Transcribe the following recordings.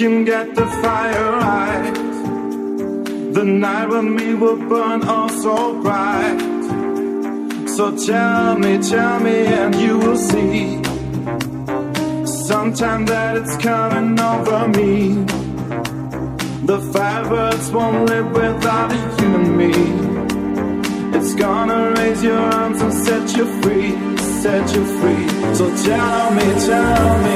can get the fire right. The night with me will burn all so bright. So tell me, tell me, and you will see. Sometime that it's coming over me. The firebirds won't live without you and me. It's gonna raise your arms and set you free, set you free. So tell me, tell me.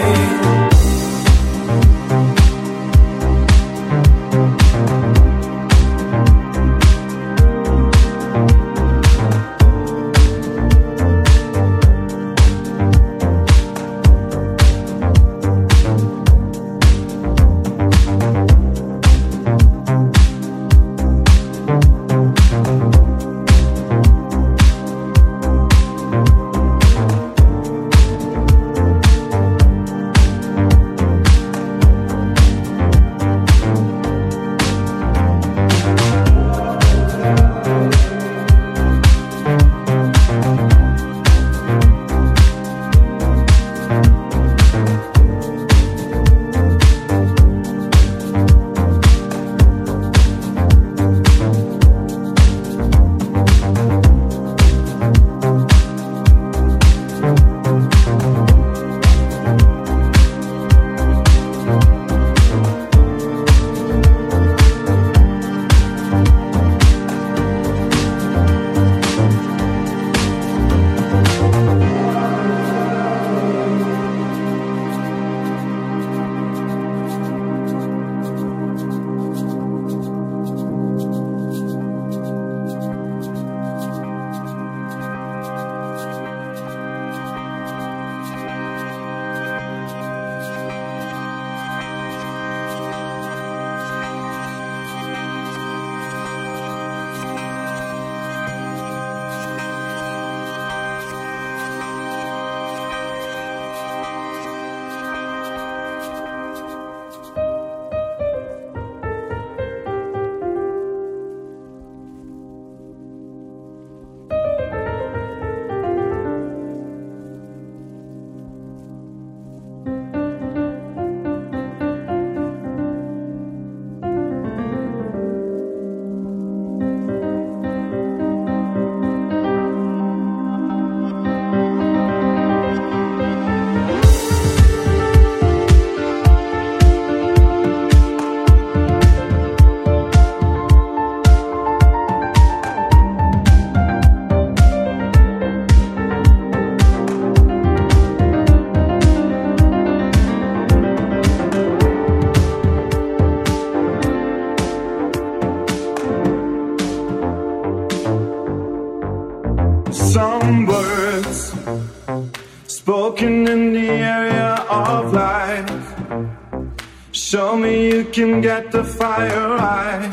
Can get the fire right.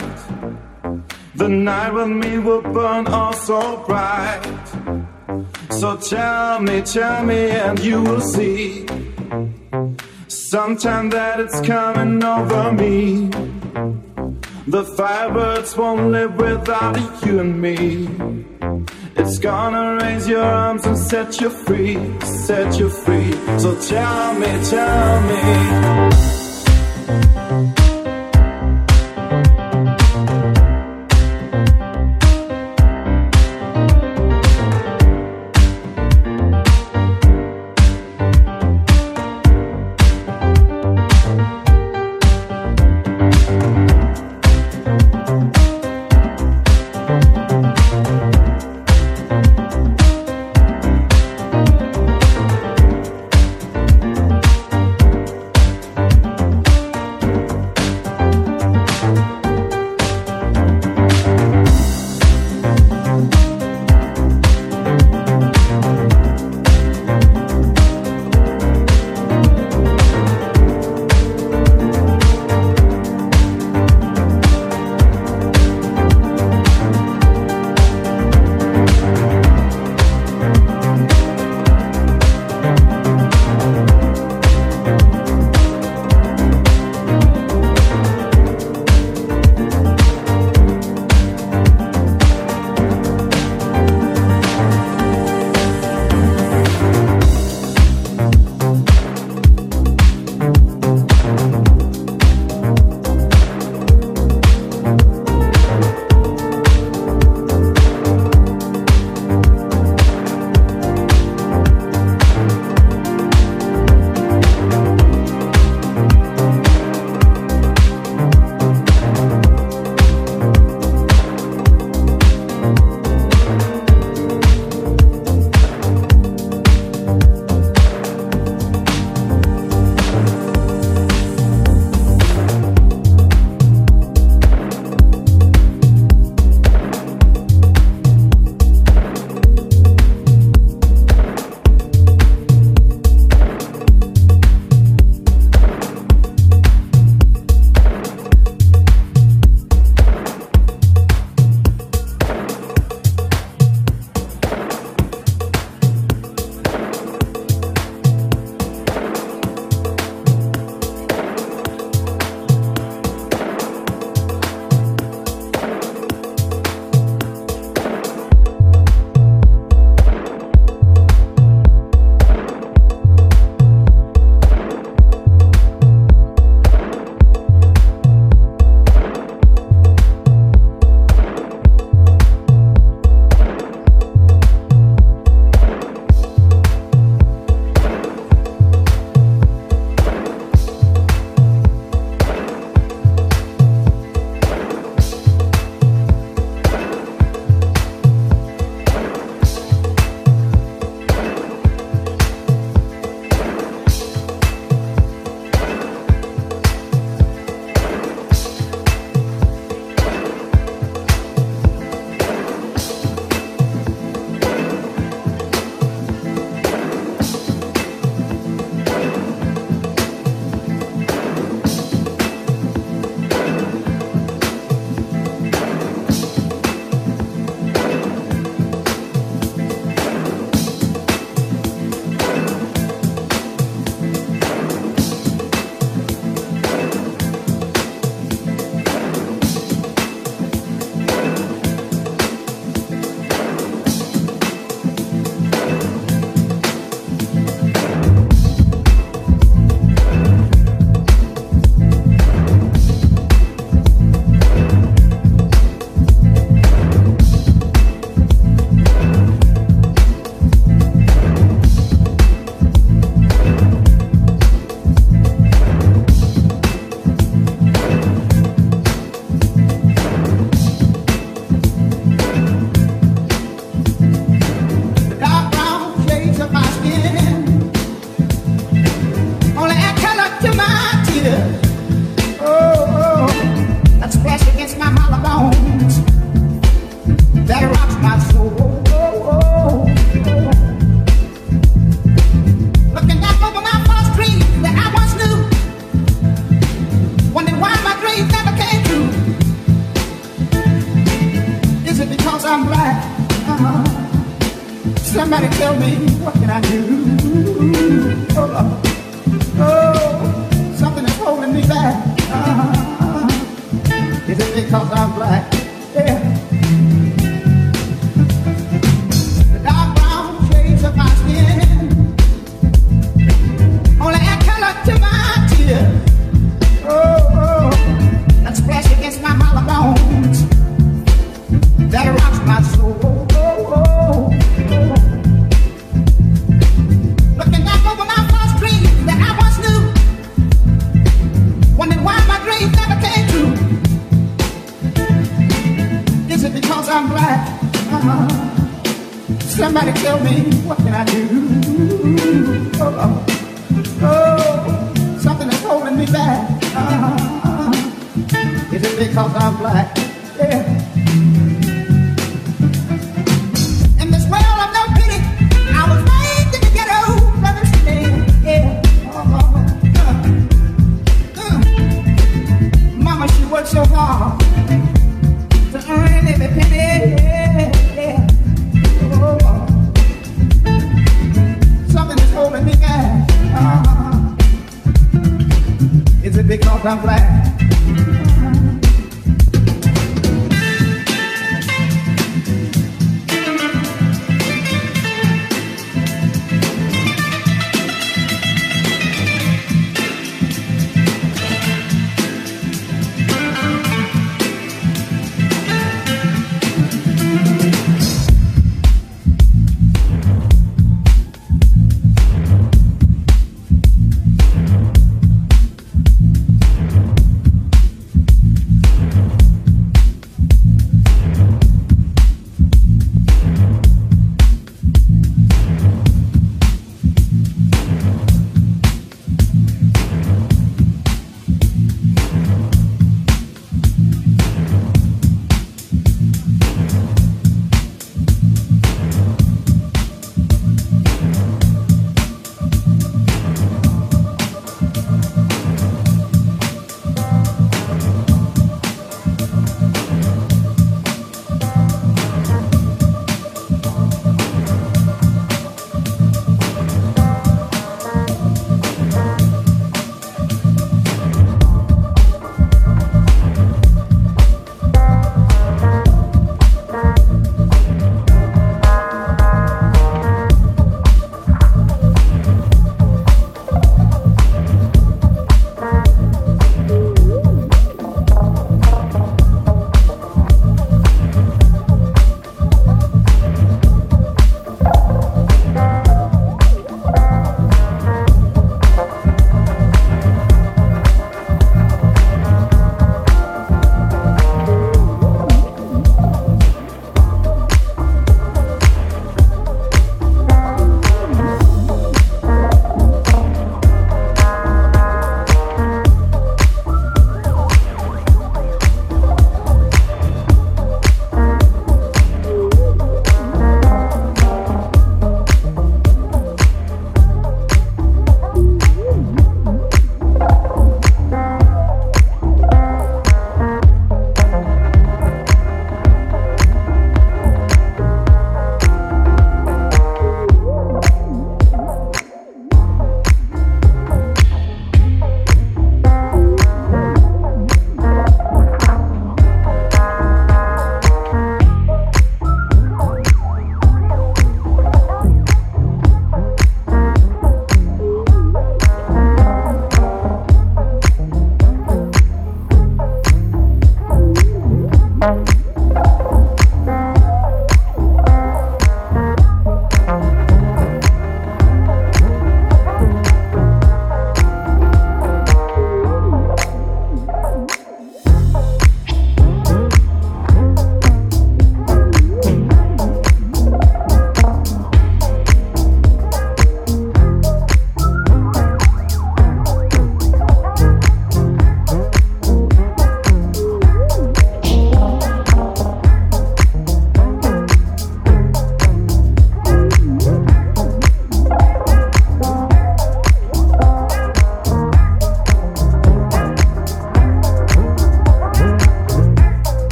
The night with me will burn all so bright. So tell me, tell me, and you will see. Sometime that it's coming over me. The firebirds won't live without you and me. It's gonna raise your arms and set you free, set you free. So tell me, tell me.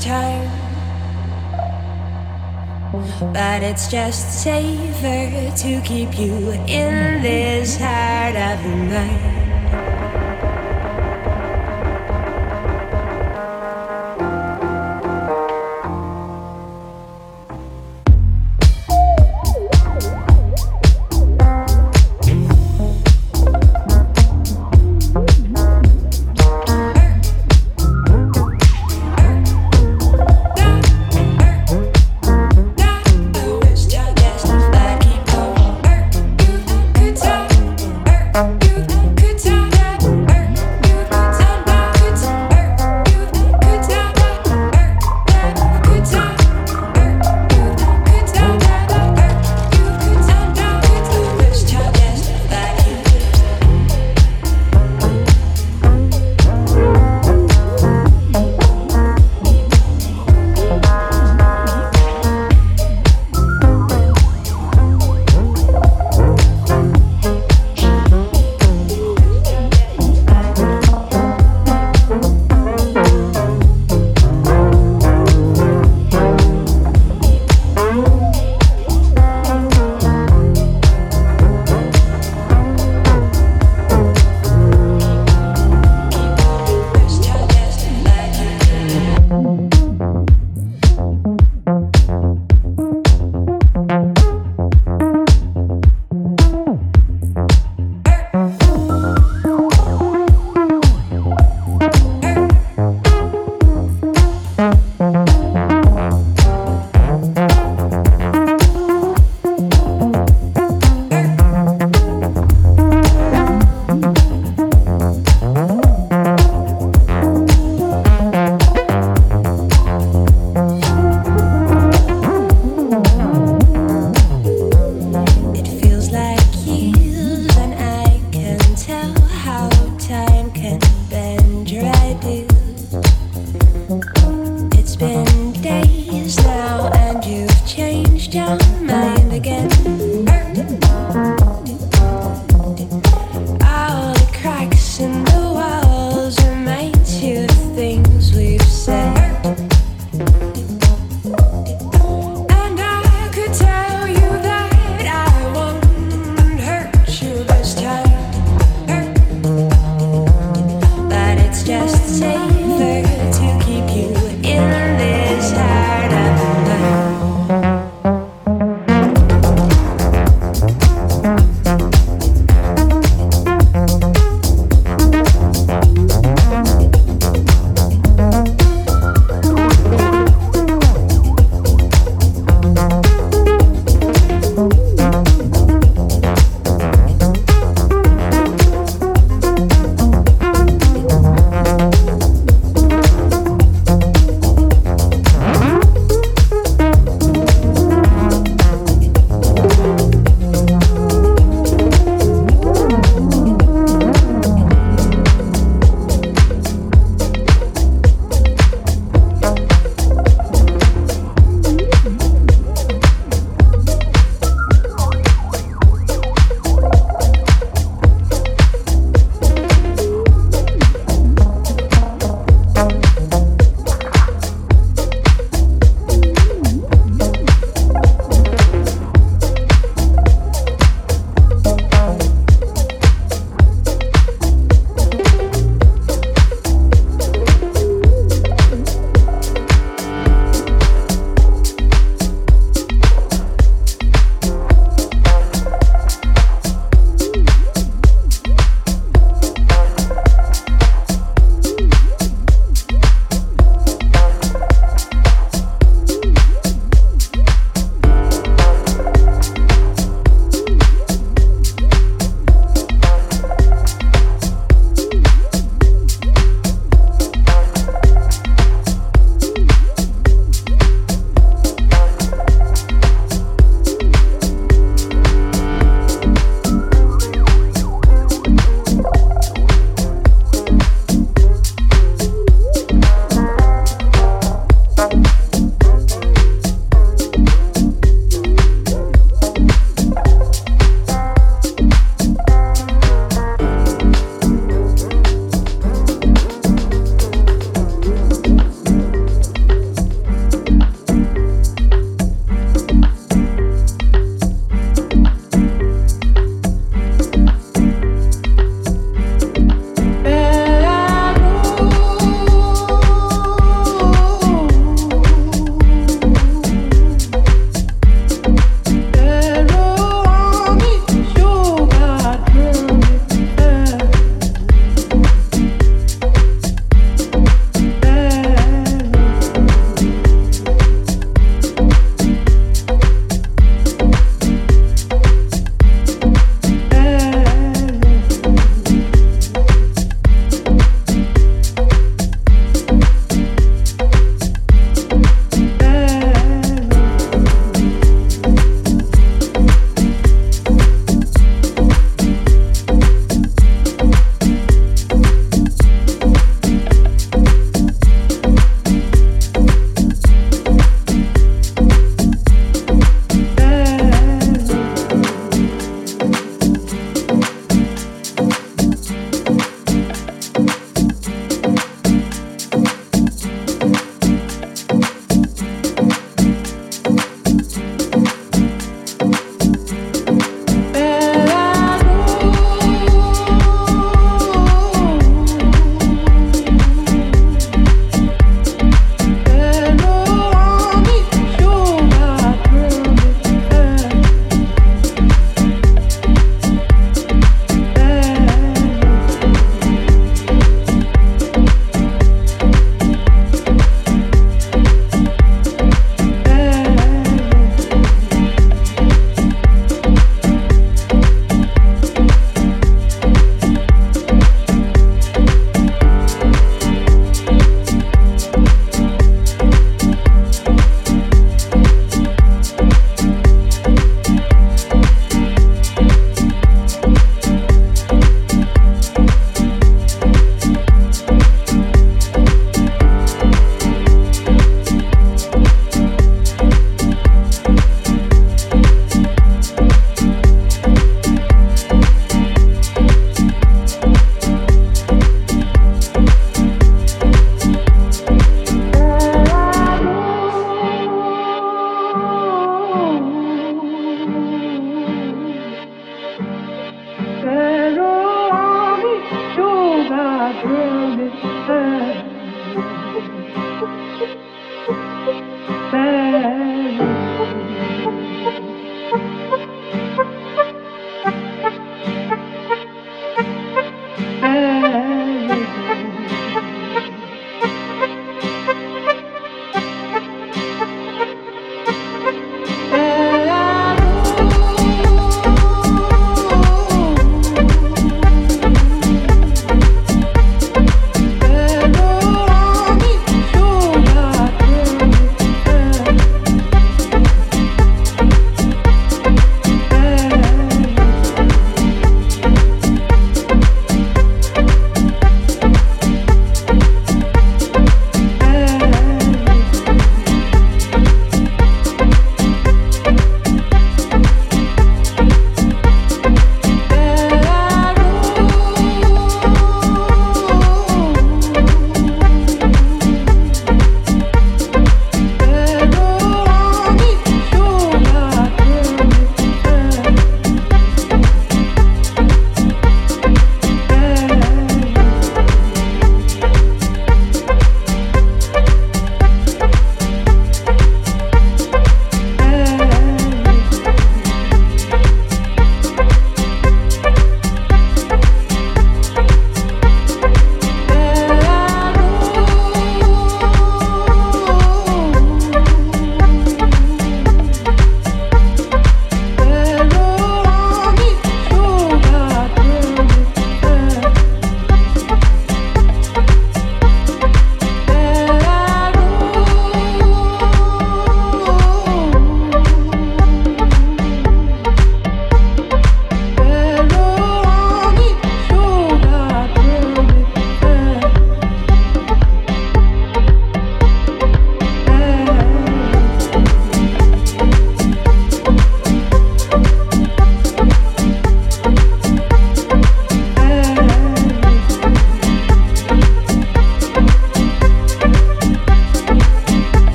time. But it's just safer to keep you in this heart of mine.